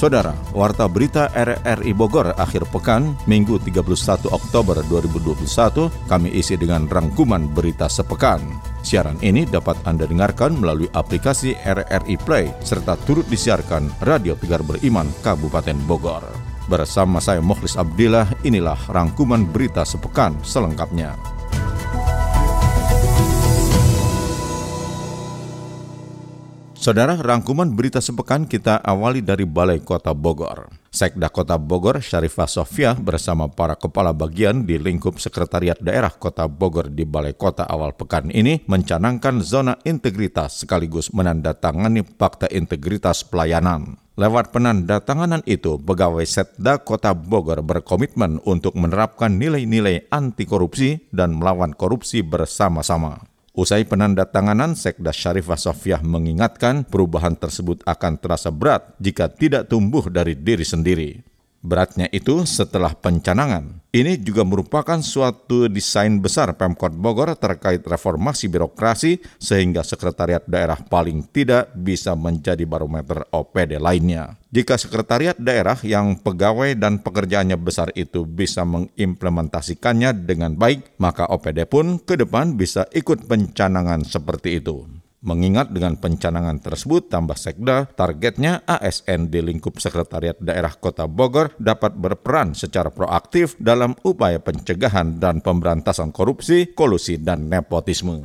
Saudara, Warta Berita RRI Bogor akhir pekan, Minggu 31 Oktober 2021, kami isi dengan rangkuman berita sepekan. Siaran ini dapat Anda dengarkan melalui aplikasi RRI Play, serta turut disiarkan Radio Pigar Beriman Kabupaten Bogor. Bersama saya Mukhlis Abdillah, inilah rangkuman berita sepekan selengkapnya. Saudara, rangkuman berita sepekan kita awali dari Balai Kota Bogor. Sekda Kota Bogor, Syarifah Sofia bersama para kepala bagian di lingkup Sekretariat Daerah Kota Bogor di Balai Kota awal pekan ini mencanangkan zona integritas sekaligus menandatangani fakta integritas pelayanan. Lewat penandatanganan itu, pegawai Setda Kota Bogor berkomitmen untuk menerapkan nilai-nilai anti korupsi dan melawan korupsi bersama-sama. Usai penandatanganan, Sekda Syarifah Sofiah mengingatkan perubahan tersebut akan terasa berat jika tidak tumbuh dari diri sendiri. Beratnya itu setelah pencanangan. Ini juga merupakan suatu desain besar Pemkot Bogor terkait reformasi birokrasi sehingga sekretariat daerah paling tidak bisa menjadi barometer OPD lainnya. Jika sekretariat daerah yang pegawai dan pekerjaannya besar itu bisa mengimplementasikannya dengan baik, maka OPD pun ke depan bisa ikut pencanangan seperti itu. Mengingat dengan pencanangan tersebut, tambah sekda, targetnya ASN di lingkup Sekretariat Daerah Kota Bogor dapat berperan secara proaktif dalam upaya pencegahan dan pemberantasan korupsi, kolusi, dan nepotisme.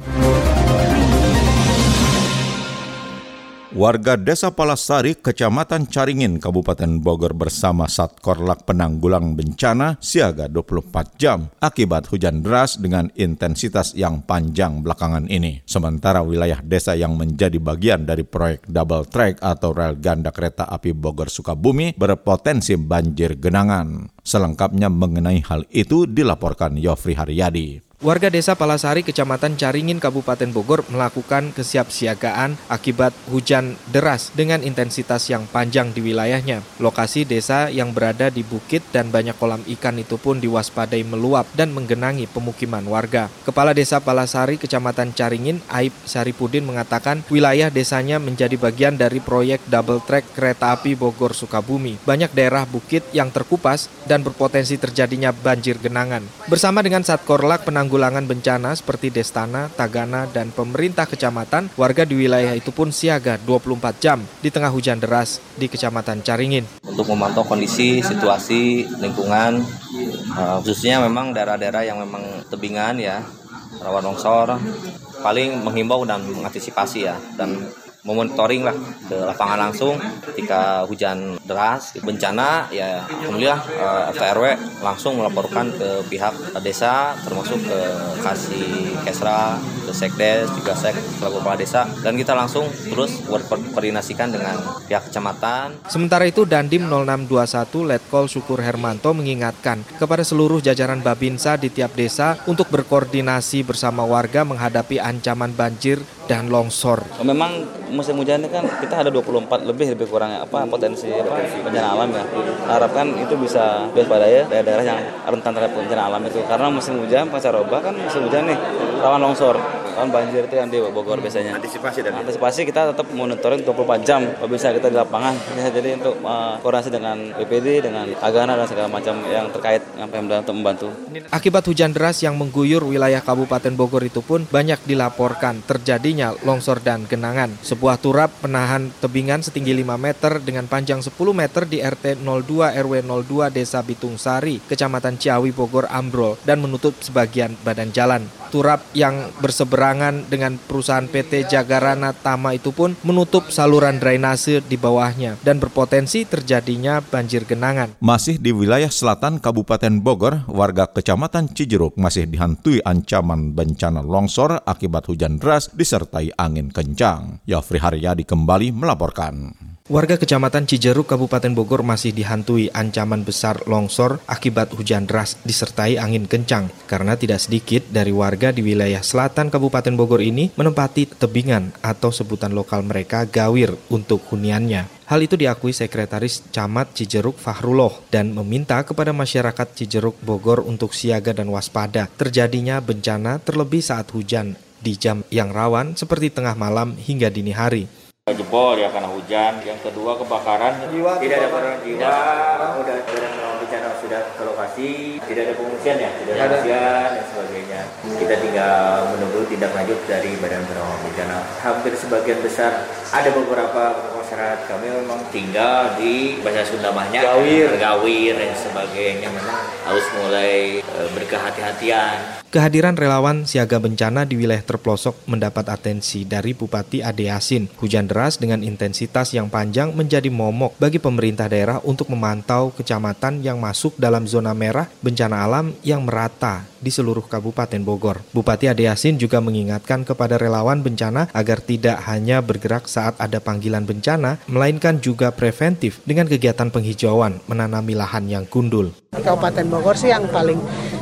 Warga Desa Palasari, Kecamatan Caringin, Kabupaten Bogor bersama Satkorlak Penanggulang Bencana siaga 24 jam akibat hujan deras dengan intensitas yang panjang belakangan ini. Sementara wilayah desa yang menjadi bagian dari proyek double track atau rel ganda kereta api Bogor Sukabumi berpotensi banjir genangan. Selengkapnya mengenai hal itu dilaporkan Yofri Haryadi. Warga desa Palasari, Kecamatan Caringin, Kabupaten Bogor melakukan kesiapsiagaan akibat hujan deras dengan intensitas yang panjang di wilayahnya. Lokasi desa yang berada di bukit dan banyak kolam ikan itu pun diwaspadai meluap dan menggenangi pemukiman warga. Kepala Desa Palasari, Kecamatan Caringin, Aib Saripudin mengatakan wilayah desanya menjadi bagian dari proyek double track kereta api Bogor Sukabumi. Banyak daerah bukit yang terkupas dan berpotensi terjadinya banjir genangan. Bersama dengan Satkorlak Penanggulangan penanggulangan bencana seperti Destana, Tagana, dan pemerintah kecamatan, warga di wilayah itu pun siaga 24 jam di tengah hujan deras di Kecamatan Caringin. Untuk memantau kondisi, situasi, lingkungan, eh, khususnya memang daerah-daerah yang memang tebingan ya, rawan longsor, paling menghimbau dan mengantisipasi ya, dan memonitoring lah ke lapangan langsung ketika hujan deras bencana ya alhamdulillah uh, eh, RW langsung melaporkan ke pihak desa termasuk ke kasih kesra ke sekdes juga sek selaku kepala desa dan kita langsung terus berkoordinasikan dengan pihak kecamatan sementara itu Dandim 0621 Letkol Syukur Hermanto mengingatkan kepada seluruh jajaran Babinsa di tiap desa untuk berkoordinasi bersama warga menghadapi ancaman banjir dan longsor. Memang musim hujan ini kan kita ada 24 lebih lebih kurang apa potensi apa bencana alam ya. Harapkan itu bisa pada ya daerah-daerah yang rentan terhadap bencana alam itu karena musim hujan pasca-roba kan musim hujan nih rawan longsor kan banjir itu yang di Bogor biasanya. Antisipasi dan antisipasi kita tetap monitoring 24 jam kalau bisa kita di lapangan. Ya, jadi untuk uh, koordinasi dengan BPD dengan Agana dan segala macam yang terkait yang Pemda untuk membantu. Akibat hujan deras yang mengguyur wilayah Kabupaten Bogor itu pun banyak dilaporkan terjadinya longsor dan genangan. Sebuah turap penahan tebingan setinggi 5 meter dengan panjang 10 meter di RT 02 RW 02 Desa Bitung Sari, Kecamatan Ciawi Bogor ambrol dan menutup sebagian badan jalan. Turap yang berseberangan berseberangan dengan perusahaan PT Jagarana Tama itu pun menutup saluran drainase di bawahnya dan berpotensi terjadinya banjir genangan. Masih di wilayah selatan Kabupaten Bogor, warga Kecamatan Cijeruk masih dihantui ancaman bencana longsor akibat hujan deras disertai angin kencang. Yofri Haryadi kembali melaporkan. Warga Kecamatan Cijeruk, Kabupaten Bogor masih dihantui ancaman besar longsor akibat hujan deras disertai angin kencang. Karena tidak sedikit dari warga di wilayah selatan Kabupaten Bogor ini menempati tebingan atau sebutan lokal mereka gawir untuk huniannya. Hal itu diakui Sekretaris Camat Cijeruk Fahrullah dan meminta kepada masyarakat Cijeruk Bogor untuk siaga dan waspada terjadinya bencana terlebih saat hujan di jam yang rawan seperti tengah malam hingga dini hari jebol ya karena hujan. Yang kedua kebakaran. Jiwa, tidak ada korban jiwa. Bencana sudah ke lokasi. Tidak ada pengungsian ya, tidak ada pengungsian dan sebagainya. Kita tinggal menunggu tindak lanjut dari badan penanggulangan bencana. Hampir sebagian besar ada beberapa masyarakat kami memang tinggal di bahasa Sunda mahnya gawir, gawir dan sebagainya memang harus mulai e, berkehati-hatian. Kehadiran relawan siaga bencana di wilayah terpelosok mendapat atensi dari Bupati Ade Yasin. Hujan deras dengan intensitas yang panjang menjadi momok bagi pemerintah daerah untuk memantau kecamatan yang masuk dalam zona merah bencana alam yang merata di seluruh Kabupaten Bogor. Bupati Ade Yasin juga mengingatkan kepada relawan bencana agar tidak hanya bergerak saat ada panggilan bencana, melainkan juga preventif dengan kegiatan penghijauan menanami lahan yang gundul. Kabupaten Bogor sih yang paling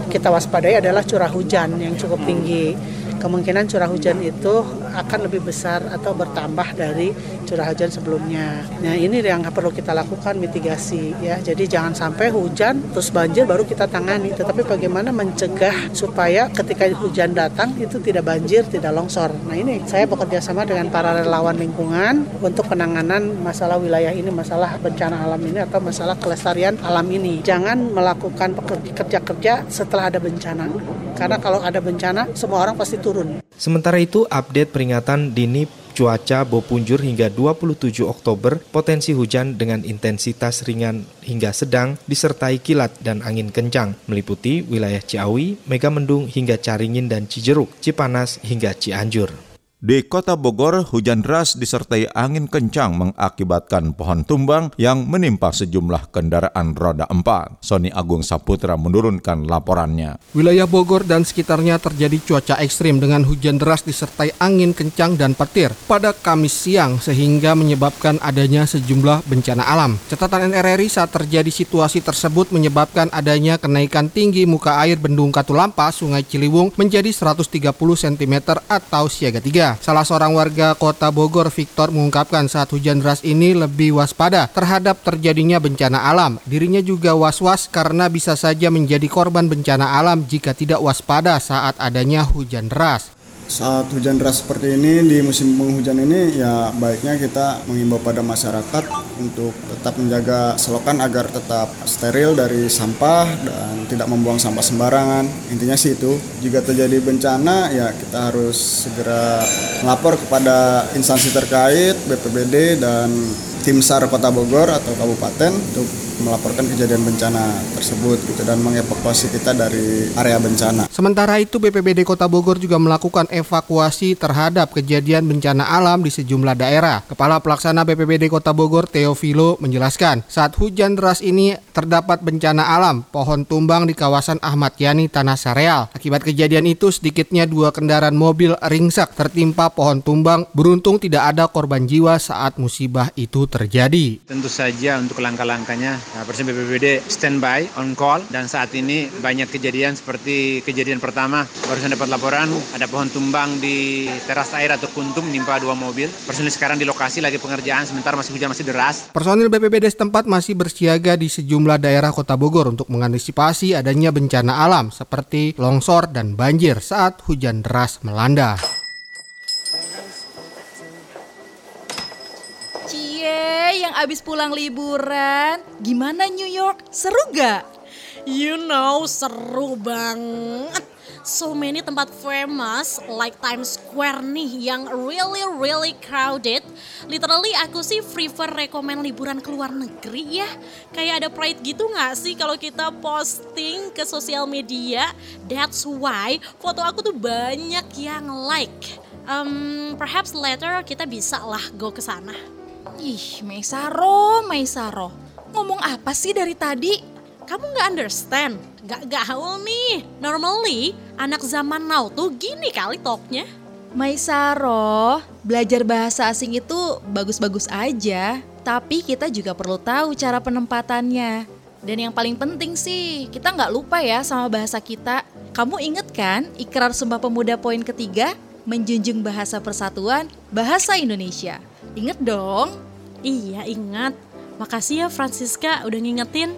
kita waspadai adalah curah hujan yang cukup tinggi kemungkinan curah hujan itu akan lebih besar atau bertambah dari curah hujan sebelumnya. Nah ini yang perlu kita lakukan mitigasi ya. Jadi jangan sampai hujan terus banjir baru kita tangani. Tetapi bagaimana mencegah supaya ketika hujan datang itu tidak banjir, tidak longsor. Nah ini saya bekerja sama dengan para relawan lingkungan untuk penanganan masalah wilayah ini, masalah bencana alam ini atau masalah kelestarian alam ini. Jangan melakukan kerja-kerja setelah ada bencana. Karena kalau ada bencana semua orang pasti turun turun. Sementara itu, update peringatan dini cuaca Bopunjur hingga 27 Oktober, potensi hujan dengan intensitas ringan hingga sedang disertai kilat dan angin kencang, meliputi wilayah Ciawi, Megamendung hingga Caringin dan Cijeruk, Cipanas hingga Cianjur. Di kota Bogor, hujan deras disertai angin kencang mengakibatkan pohon tumbang yang menimpa sejumlah kendaraan roda empat. Sony Agung Saputra menurunkan laporannya. Wilayah Bogor dan sekitarnya terjadi cuaca ekstrim dengan hujan deras disertai angin kencang dan petir pada Kamis siang sehingga menyebabkan adanya sejumlah bencana alam. Catatan NRRI saat terjadi situasi tersebut menyebabkan adanya kenaikan tinggi muka air Bendung Katulampa, Sungai Ciliwung menjadi 130 cm atau siaga 3. Salah seorang warga kota Bogor, Victor, mengungkapkan saat hujan deras ini lebih waspada terhadap terjadinya bencana alam. Dirinya juga was-was karena bisa saja menjadi korban bencana alam jika tidak waspada saat adanya hujan deras saat hujan deras seperti ini di musim penghujan ini ya baiknya kita mengimbau pada masyarakat untuk tetap menjaga selokan agar tetap steril dari sampah dan tidak membuang sampah sembarangan. Intinya sih itu. Jika terjadi bencana ya kita harus segera melapor kepada instansi terkait BPBD dan tim SAR Kota Bogor atau kabupaten untuk melaporkan kejadian bencana tersebut gitu dan mengevakuasi kita dari area bencana. Sementara itu BPBD Kota Bogor juga melakukan evakuasi terhadap kejadian bencana alam di sejumlah daerah. Kepala Pelaksana BPBD Kota Bogor Teofilo menjelaskan, saat hujan deras ini terdapat bencana alam, pohon tumbang di kawasan Ahmad Yani Tanah Sareal. Akibat kejadian itu sedikitnya dua kendaraan mobil ringsak tertimpa pohon tumbang. Beruntung tidak ada korban jiwa saat musibah itu terjadi. Tentu saja untuk langkah-langkahnya Nah, Presiden BPBD standby, on call, dan saat ini banyak kejadian seperti kejadian pertama, barusan dapat laporan ada pohon tumbang di teras air atau kuntum menimpa dua mobil. Personil sekarang di lokasi lagi pengerjaan, sementara masih hujan masih deras. Personil BPBD setempat masih bersiaga di sejumlah daerah kota Bogor untuk mengantisipasi adanya bencana alam seperti longsor dan banjir saat hujan deras melanda. Yang abis pulang liburan, gimana New York? Seru gak? You know, seru banget. So many tempat famous like Times Square nih yang really really crowded. Literally aku sih prefer rekomend liburan ke luar negeri ya. Kayak ada pride gitu gak sih kalau kita posting ke sosial media. That's why foto aku tuh banyak yang like. Um, perhaps later kita bisa lah go ke sana. Ih, Maisaro, Maisaro. Ngomong apa sih dari tadi? Kamu nggak understand? Gak gaul nih. Normally, anak zaman now tuh gini kali talknya. Maisaro, belajar bahasa asing itu bagus-bagus aja. Tapi kita juga perlu tahu cara penempatannya. Dan yang paling penting sih, kita nggak lupa ya sama bahasa kita. Kamu inget kan ikrar Sumpah Pemuda poin ketiga? Menjunjung bahasa persatuan, bahasa Indonesia. Ingat dong. Iya ingat. Makasih ya Francisca udah ngingetin.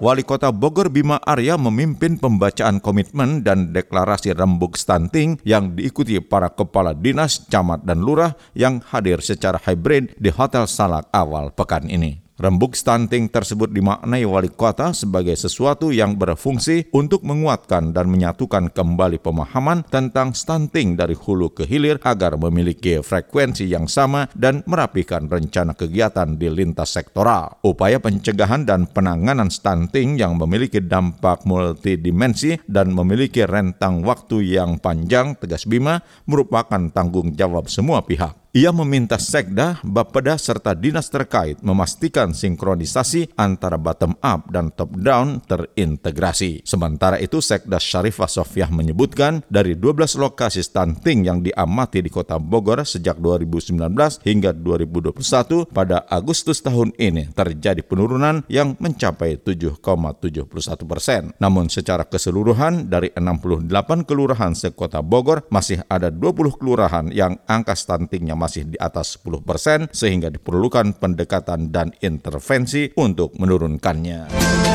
Wali Kota Bogor Bima Arya memimpin pembacaan komitmen dan deklarasi rembuk stunting yang diikuti para kepala dinas, camat, dan lurah yang hadir secara hybrid di Hotel Salak awal pekan ini. Rembuk stunting tersebut dimaknai wali kota sebagai sesuatu yang berfungsi untuk menguatkan dan menyatukan kembali pemahaman tentang stunting dari hulu ke hilir agar memiliki frekuensi yang sama dan merapikan rencana kegiatan di lintas sektoral. Upaya pencegahan dan penanganan stunting yang memiliki dampak multidimensi dan memiliki rentang waktu yang panjang, tegas Bima, merupakan tanggung jawab semua pihak. Ia meminta Sekda, Bapeda, serta dinas terkait memastikan sinkronisasi antara bottom up dan top down terintegrasi. Sementara itu, Sekda Syarifah Sofiah menyebutkan dari 12 lokasi stunting yang diamati di kota Bogor sejak 2019 hingga 2021 pada Agustus tahun ini terjadi penurunan yang mencapai 7,71 persen. Namun secara keseluruhan dari 68 kelurahan sekota Bogor masih ada 20 kelurahan yang angka stuntingnya masih di atas 10 persen sehingga diperlukan pendekatan dan intervensi untuk menurunkannya.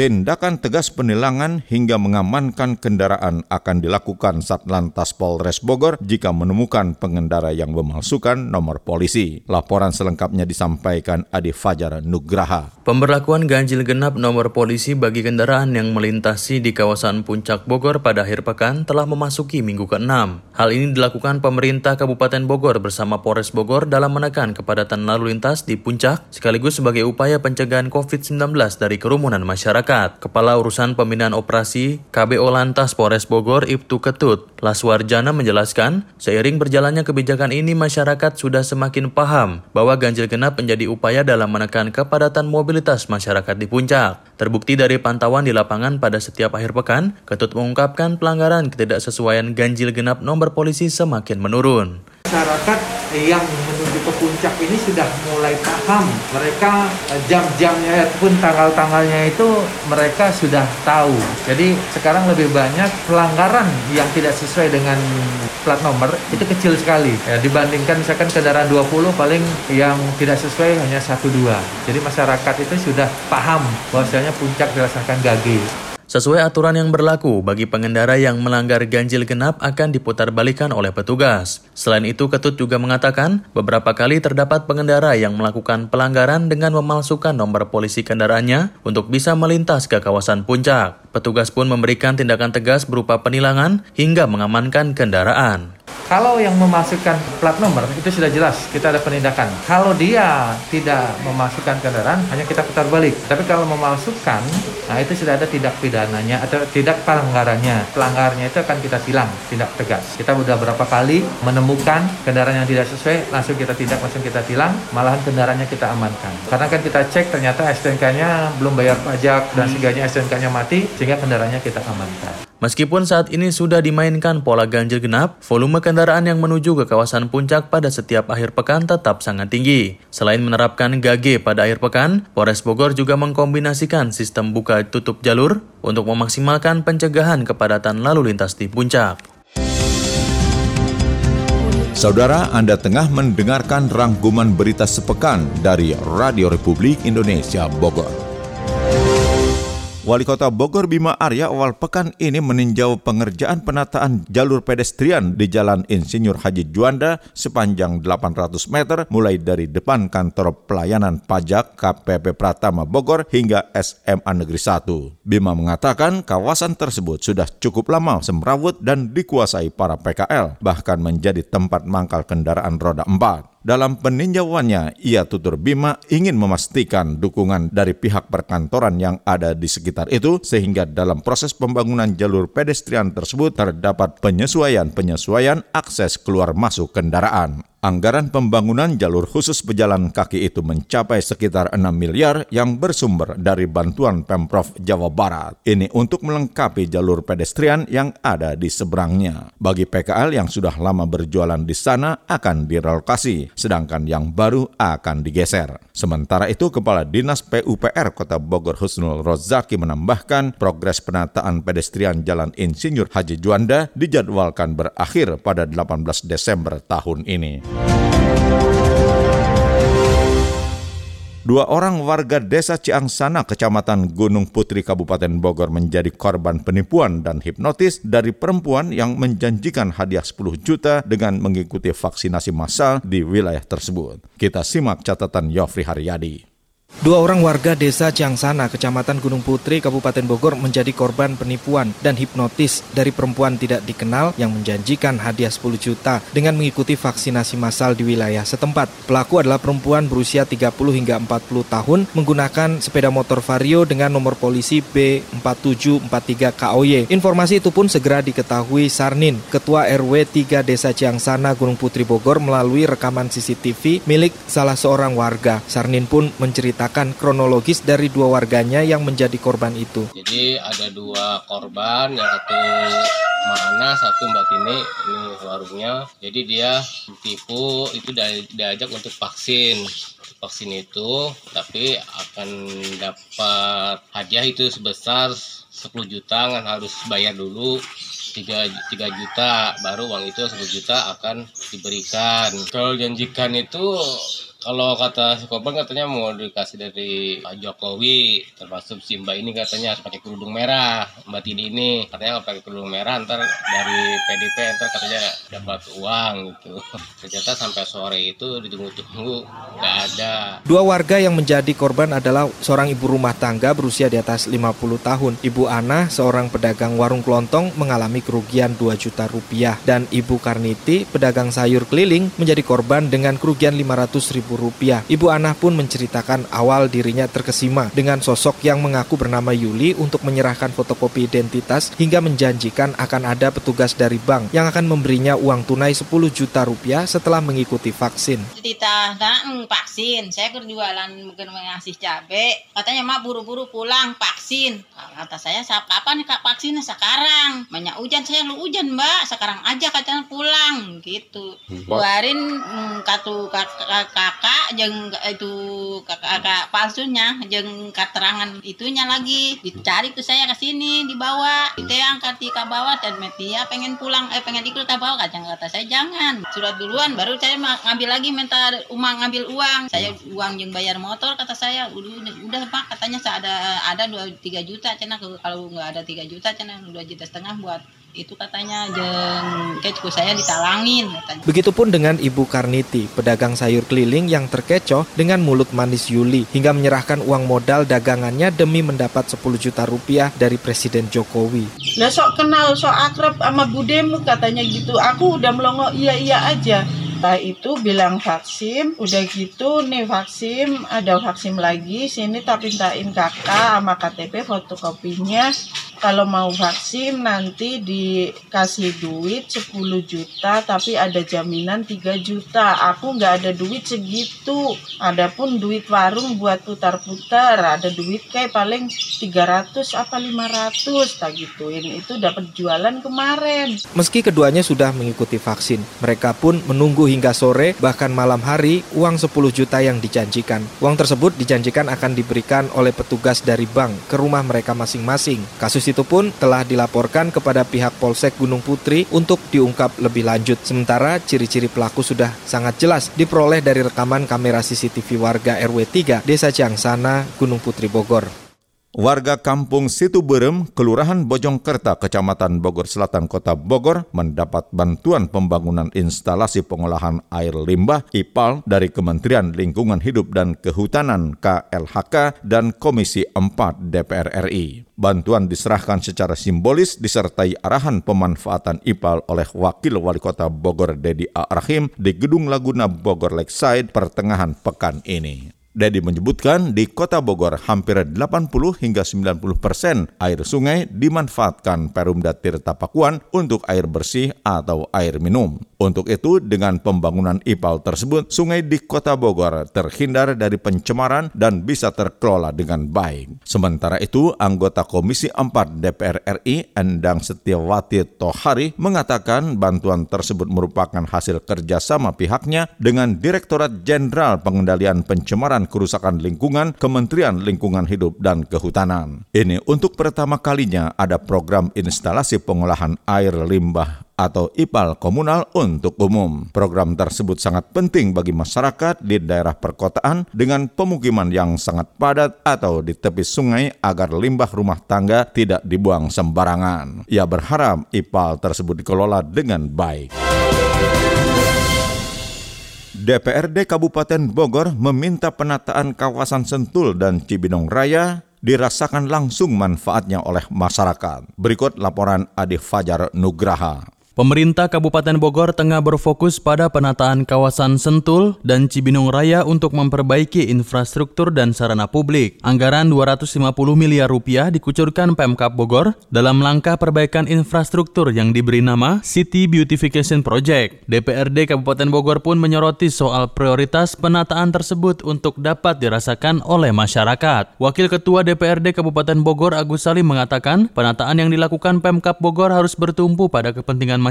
Tindakan tegas penilangan hingga mengamankan kendaraan akan dilakukan Satlantas Polres Bogor jika menemukan pengendara yang memalsukan nomor polisi. Laporan selengkapnya disampaikan Adi Fajar Nugraha. Pemberlakuan ganjil genap nomor polisi bagi kendaraan yang melintasi di kawasan Puncak Bogor pada akhir pekan telah memasuki minggu ke-6. Hal ini dilakukan pemerintah Kabupaten Bogor bersama Polres Bogor dalam menekan kepadatan lalu lintas di Puncak sekaligus sebagai upaya pencegahan COVID-19 dari kerumunan masyarakat masyarakat. Kepala Urusan Pembinaan Operasi KBO Lantas Polres Bogor Ibtu Ketut, Laswarjana menjelaskan, seiring berjalannya kebijakan ini masyarakat sudah semakin paham bahwa ganjil genap menjadi upaya dalam menekan kepadatan mobilitas masyarakat di puncak. Terbukti dari pantauan di lapangan pada setiap akhir pekan, Ketut mengungkapkan pelanggaran ketidaksesuaian ganjil genap nomor polisi semakin menurun. Masyarakat yang menuju ke puncak ini sudah mulai paham. Mereka eh, jam-jamnya pun tanggal-tanggalnya itu mereka sudah tahu. Jadi sekarang lebih banyak pelanggaran yang tidak sesuai dengan plat nomor itu kecil sekali. Ya, dibandingkan misalkan kendaraan 20 paling yang tidak sesuai hanya satu dua. Jadi masyarakat itu sudah paham bahwasanya puncak dilaksanakan gage. Sesuai aturan yang berlaku, bagi pengendara yang melanggar ganjil genap akan diputar balikan oleh petugas. Selain itu, Ketut juga mengatakan beberapa kali terdapat pengendara yang melakukan pelanggaran dengan memalsukan nomor polisi kendaraannya untuk bisa melintas ke kawasan puncak. Petugas pun memberikan tindakan tegas berupa penilangan hingga mengamankan kendaraan. Kalau yang memasukkan plat nomor itu sudah jelas kita ada penindakan. Kalau dia tidak memasukkan kendaraan hanya kita putar balik. Tapi kalau memasukkan, nah itu sudah ada tindak pidananya atau tidak pelanggarannya. Pelanggarnya itu akan kita tilang, tindak tegas. Kita sudah berapa kali menemukan kendaraan yang tidak sesuai, langsung kita tindak, langsung kita tilang, malahan kendaraannya kita amankan. Karena kan kita cek ternyata STNK-nya belum bayar pajak dan segalanya STNK-nya mati sehingga kendaraannya kita amankan. Meskipun saat ini sudah dimainkan pola ganjil genap, volume kendaraan yang menuju ke kawasan puncak pada setiap akhir pekan tetap sangat tinggi. Selain menerapkan GAG pada akhir pekan, Polres Bogor juga mengkombinasikan sistem buka tutup jalur untuk memaksimalkan pencegahan kepadatan lalu lintas di puncak. Saudara, Anda tengah mendengarkan rangkuman berita sepekan dari Radio Republik Indonesia Bogor. Wali Kota Bogor Bima Arya awal pekan ini meninjau pengerjaan penataan jalur pedestrian di Jalan Insinyur Haji Juanda sepanjang 800 meter mulai dari depan kantor pelayanan pajak KPP Pratama Bogor hingga SMA Negeri 1. Bima mengatakan kawasan tersebut sudah cukup lama semrawut dan dikuasai para PKL, bahkan menjadi tempat mangkal kendaraan roda 4. Dalam peninjauannya, ia tutur Bima ingin memastikan dukungan dari pihak perkantoran yang ada di sekitar itu sehingga dalam proses pembangunan jalur pedestrian tersebut terdapat penyesuaian-penyesuaian akses keluar masuk kendaraan. Anggaran pembangunan jalur khusus pejalan kaki itu mencapai sekitar 6 miliar yang bersumber dari bantuan Pemprov Jawa Barat. Ini untuk melengkapi jalur pedestrian yang ada di seberangnya. Bagi PKL yang sudah lama berjualan di sana akan direlokasi, sedangkan yang baru akan digeser. Sementara itu, Kepala Dinas PUPR Kota Bogor Husnul Rozaki menambahkan progres penataan pedestrian Jalan Insinyur Haji Juanda dijadwalkan berakhir pada 18 Desember tahun ini. Dua orang warga desa Ciangsana, kecamatan Gunung Putri, Kabupaten Bogor menjadi korban penipuan dan hipnotis dari perempuan yang menjanjikan hadiah 10 juta dengan mengikuti vaksinasi massal di wilayah tersebut. Kita simak catatan Yofri Haryadi. Dua orang warga desa Ciangsana, kecamatan Gunung Putri, Kabupaten Bogor menjadi korban penipuan dan hipnotis dari perempuan tidak dikenal yang menjanjikan hadiah 10 juta dengan mengikuti vaksinasi massal di wilayah setempat. Pelaku adalah perempuan berusia 30 hingga 40 tahun menggunakan sepeda motor Vario dengan nomor polisi B4743 KOY. Informasi itu pun segera diketahui Sarnin, Ketua RW 3 Desa Ciangsana, Gunung Putri Bogor melalui rekaman CCTV milik salah seorang warga. Sarnin pun menceritakan menceritakan kronologis dari dua warganya yang menjadi korban itu. Jadi ada dua korban, yang satu Mana, satu Mbak Tini, ini warungnya. Jadi dia tipu itu diajak untuk vaksin. Vaksin itu, tapi akan dapat hadiah itu sebesar 10 juta kan harus bayar dulu 3, 3 juta baru uang itu 10 juta akan diberikan kalau janjikan itu kalau kata si korban katanya mau dikasih dari Pak Jokowi termasuk si Mbak ini katanya harus pakai kerudung merah. Mbak Tini ini katanya nggak pakai kerudung merah ntar dari PDP ntar katanya dapat uang gitu. Ternyata sampai sore itu ditunggu-tunggu nggak ada. Dua warga yang menjadi korban adalah seorang ibu rumah tangga berusia di atas 50 tahun. Ibu Ana seorang pedagang warung kelontong mengalami kerugian 2 juta rupiah. Dan Ibu Karniti pedagang sayur keliling menjadi korban dengan kerugian 500 ribu rupiah. Ibu Ana pun menceritakan awal dirinya terkesima dengan sosok yang mengaku bernama Yuli untuk menyerahkan fotokopi identitas hingga menjanjikan akan ada petugas dari bank yang akan memberinya uang tunai 10 juta rupiah setelah mengikuti vaksin. Cerita tentang vaksin, saya berjualan mungkin mengasih cabai, katanya mak buru-buru pulang vaksin. Kata saya, kapan kak vaksinnya sekarang? Banyak hujan, saya lu hujan mbak, sekarang aja katanya pulang gitu. Keluarin hmm, katu kakak kakak jeng itu kakak palsunya jeng keterangan itunya lagi. Dicari ke saya ke sini dibawa. Kita angkat di ke bawah dan media pengen pulang eh pengen ikut ke bawah kacang kata saya jangan. Surat duluan baru saya ngambil lagi minta umang ngambil uang. Saya uang yang bayar motor kata saya. Udah udah pak. Katanya ada ada dua tiga juta cina. Kalau nggak ada tiga juta cina dua juta setengah buat itu katanya jeng kecu saya ditalangin katanya. Begitupun dengan Ibu Karniti, pedagang sayur keliling yang terkecoh dengan mulut manis Yuli hingga menyerahkan uang modal dagangannya demi mendapat 10 juta rupiah dari Presiden Jokowi. Nah sok kenal, sok akrab sama budemu katanya gitu. Aku udah melongo iya-iya aja. Nah itu bilang vaksin, udah gitu nih vaksin, ada vaksin lagi, sini tapi mintain kakak sama KTP fotokopinya kalau mau vaksin nanti dikasih duit 10 juta tapi ada jaminan 3 juta. Aku nggak ada duit segitu. Adapun duit warung buat putar-putar ada duit kayak paling 300 apa 500 tak gituin. Itu dapat jualan kemarin. Meski keduanya sudah mengikuti vaksin mereka pun menunggu hingga sore bahkan malam hari uang 10 juta yang dijanjikan. Uang tersebut dijanjikan akan diberikan oleh petugas dari bank ke rumah mereka masing-masing. Kasus itu pun telah dilaporkan kepada pihak Polsek Gunung Putri untuk diungkap lebih lanjut. Sementara ciri-ciri pelaku sudah sangat jelas diperoleh dari rekaman kamera CCTV warga RW 3 Desa Ciangsana, Gunung Putri Bogor. Warga kampung Situ Berem, Kelurahan Bojongkerta, Kecamatan Bogor Selatan, Kota Bogor, mendapat bantuan pembangunan instalasi pengolahan air limbah IPAL dari Kementerian Lingkungan Hidup dan Kehutanan KLHK dan Komisi 4 DPR RI. Bantuan diserahkan secara simbolis disertai arahan pemanfaatan IPAL oleh Wakil Wali Kota Bogor Dedi A. Rahim di Gedung Laguna Bogor Lakeside pertengahan pekan ini. Dedi menyebutkan di kota Bogor hampir 80 hingga 90 persen air sungai dimanfaatkan Perumda Tirta Pakuan untuk air bersih atau air minum. Untuk itu, dengan pembangunan IPAL tersebut, sungai di kota Bogor terhindar dari pencemaran dan bisa terkelola dengan baik. Sementara itu, anggota Komisi 4 DPR RI Endang Setiawati Tohari mengatakan bantuan tersebut merupakan hasil kerjasama pihaknya dengan Direktorat Jenderal Pengendalian Pencemaran dan Kerusakan Lingkungan Kementerian Lingkungan Hidup dan Kehutanan. Ini untuk pertama kalinya ada program instalasi pengolahan air limbah atau IPAL komunal untuk umum. Program tersebut sangat penting bagi masyarakat di daerah perkotaan dengan pemukiman yang sangat padat atau di tepi sungai agar limbah rumah tangga tidak dibuang sembarangan. Ia berharap IPAL tersebut dikelola dengan baik. DPRD Kabupaten Bogor meminta penataan kawasan Sentul dan Cibinong Raya dirasakan langsung manfaatnya oleh masyarakat. Berikut laporan Adi Fajar Nugraha. Pemerintah Kabupaten Bogor tengah berfokus pada penataan kawasan Sentul dan Cibinong Raya untuk memperbaiki infrastruktur dan sarana publik. Anggaran 250 miliar rupiah dikucurkan Pemkap Bogor dalam langkah perbaikan infrastruktur yang diberi nama City Beautification Project. DPRD Kabupaten Bogor pun menyoroti soal prioritas penataan tersebut untuk dapat dirasakan oleh masyarakat. Wakil Ketua DPRD Kabupaten Bogor Agus Salim mengatakan penataan yang dilakukan Pemkap Bogor harus bertumpu pada kepentingan masyarakat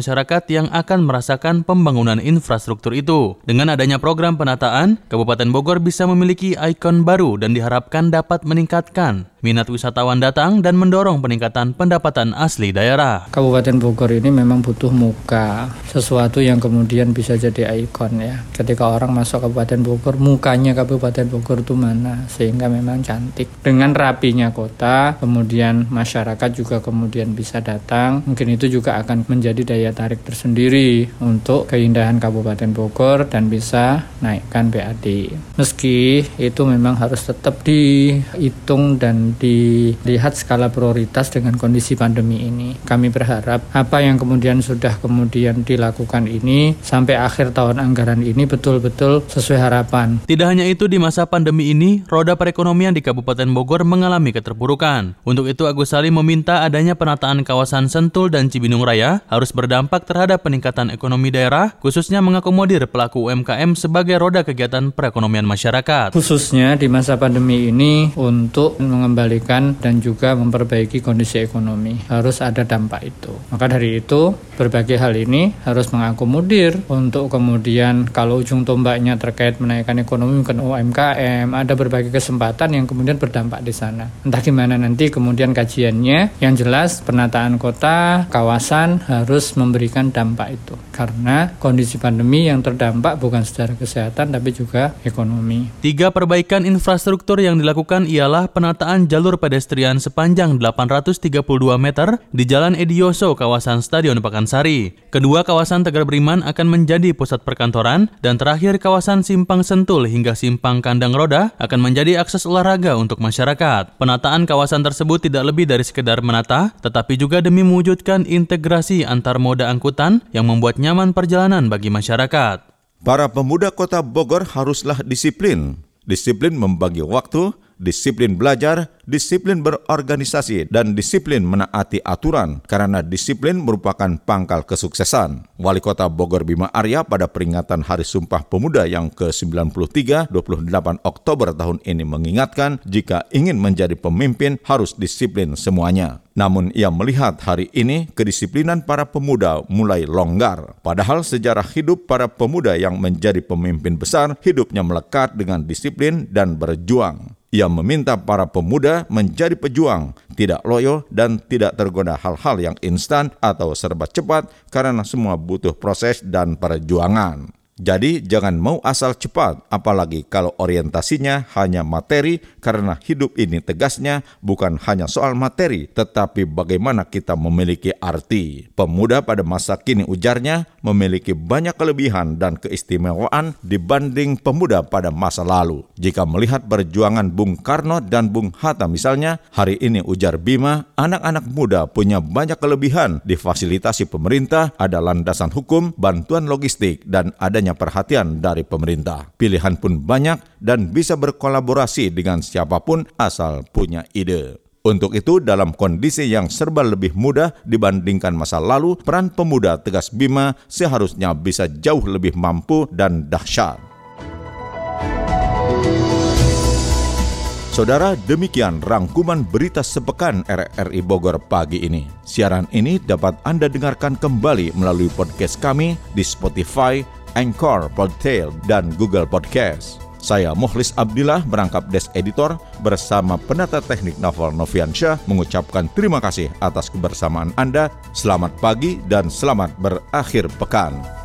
yang akan merasakan pembangunan infrastruktur itu. Dengan adanya program penataan, Kabupaten Bogor bisa memiliki ikon baru dan diharapkan dapat meningkatkan minat wisatawan datang dan mendorong peningkatan pendapatan asli daerah. Kabupaten Bogor ini memang butuh muka, sesuatu yang kemudian bisa jadi ikon ya. Ketika orang masuk Kabupaten Bogor, mukanya Kabupaten Bogor itu mana sehingga memang cantik. Dengan rapinya kota, kemudian masyarakat juga kemudian bisa datang, mungkin itu juga akan menjadi daya tarik tersendiri untuk keindahan Kabupaten Bogor dan bisa naikkan BAD. Meski itu memang harus tetap dihitung dan dilihat skala prioritas dengan kondisi pandemi ini. Kami berharap apa yang kemudian sudah kemudian dilakukan ini sampai akhir tahun anggaran ini betul-betul sesuai harapan. Tidak hanya itu di masa pandemi ini, roda perekonomian di Kabupaten Bogor mengalami keterpurukan. Untuk itu Agus Salim meminta adanya penataan kawasan Sentul dan Cibinong Raya harus berdampak terhadap peningkatan ekonomi daerah, khususnya mengakomodir pelaku UMKM sebagai roda kegiatan perekonomian masyarakat. Khususnya di masa pandemi ini untuk mengembalikan dan juga memperbaiki kondisi ekonomi. Harus ada dampak itu. Maka dari itu, berbagai hal ini harus mengakomodir untuk kemudian kalau ujung tombaknya terkait menaikkan ekonomi mungkin UMKM, ada berbagai kesempatan yang kemudian berdampak di sana. Entah gimana nanti kemudian kajiannya, yang jelas penataan kota, kawasan harus memberikan dampak itu. Karena kondisi pandemi yang terdampak bukan secara kesehatan tapi juga ekonomi. Tiga perbaikan infrastruktur yang dilakukan ialah penataan jalur pedestrian sepanjang 832 meter di Jalan Edioso kawasan Stadion Pakansari. Kedua kawasan Tegar Beriman akan menjadi pusat perkantoran dan terakhir kawasan Simpang Sentul hingga Simpang Kandang Roda akan menjadi akses olahraga untuk masyarakat. Penataan kawasan tersebut tidak lebih dari sekedar menata, tetapi juga demi mewujudkan integrasi antar moda angkutan yang membuat nyaman perjalanan bagi masyarakat. Para pemuda kota Bogor haruslah disiplin, disiplin membagi waktu, disiplin belajar, disiplin berorganisasi, dan disiplin menaati aturan karena disiplin merupakan pangkal kesuksesan. Wali Kota Bogor Bima Arya pada peringatan Hari Sumpah Pemuda yang ke-93 28 Oktober tahun ini mengingatkan jika ingin menjadi pemimpin harus disiplin semuanya. Namun ia melihat hari ini kedisiplinan para pemuda mulai longgar. Padahal sejarah hidup para pemuda yang menjadi pemimpin besar hidupnya melekat dengan disiplin dan berjuang. Ia meminta para pemuda menjadi pejuang, tidak loyo dan tidak tergoda hal-hal yang instan atau serba cepat karena semua butuh proses dan perjuangan. Jadi jangan mau asal cepat, apalagi kalau orientasinya hanya materi karena hidup ini tegasnya bukan hanya soal materi, tetapi bagaimana kita memiliki arti. Pemuda pada masa kini ujarnya memiliki banyak kelebihan dan keistimewaan dibanding pemuda pada masa lalu. Jika melihat perjuangan Bung Karno dan Bung Hatta misalnya, hari ini ujar Bima, anak-anak muda punya banyak kelebihan difasilitasi pemerintah, ada landasan hukum, bantuan logistik, dan adanya adanya perhatian dari pemerintah. Pilihan pun banyak dan bisa berkolaborasi dengan siapa pun asal punya ide. Untuk itu, dalam kondisi yang serba lebih mudah dibandingkan masa lalu, peran pemuda Tegas Bima seharusnya bisa jauh lebih mampu dan dahsyat. Saudara, demikian rangkuman berita sepekan RRI Bogor pagi ini. Siaran ini dapat Anda dengarkan kembali melalui podcast kami di Spotify, Anchor, Podtail, dan Google Podcast. Saya Muhlis Abdillah merangkap Desk Editor bersama penata teknik Novel Noviansyah mengucapkan terima kasih atas kebersamaan Anda. Selamat pagi dan selamat berakhir pekan.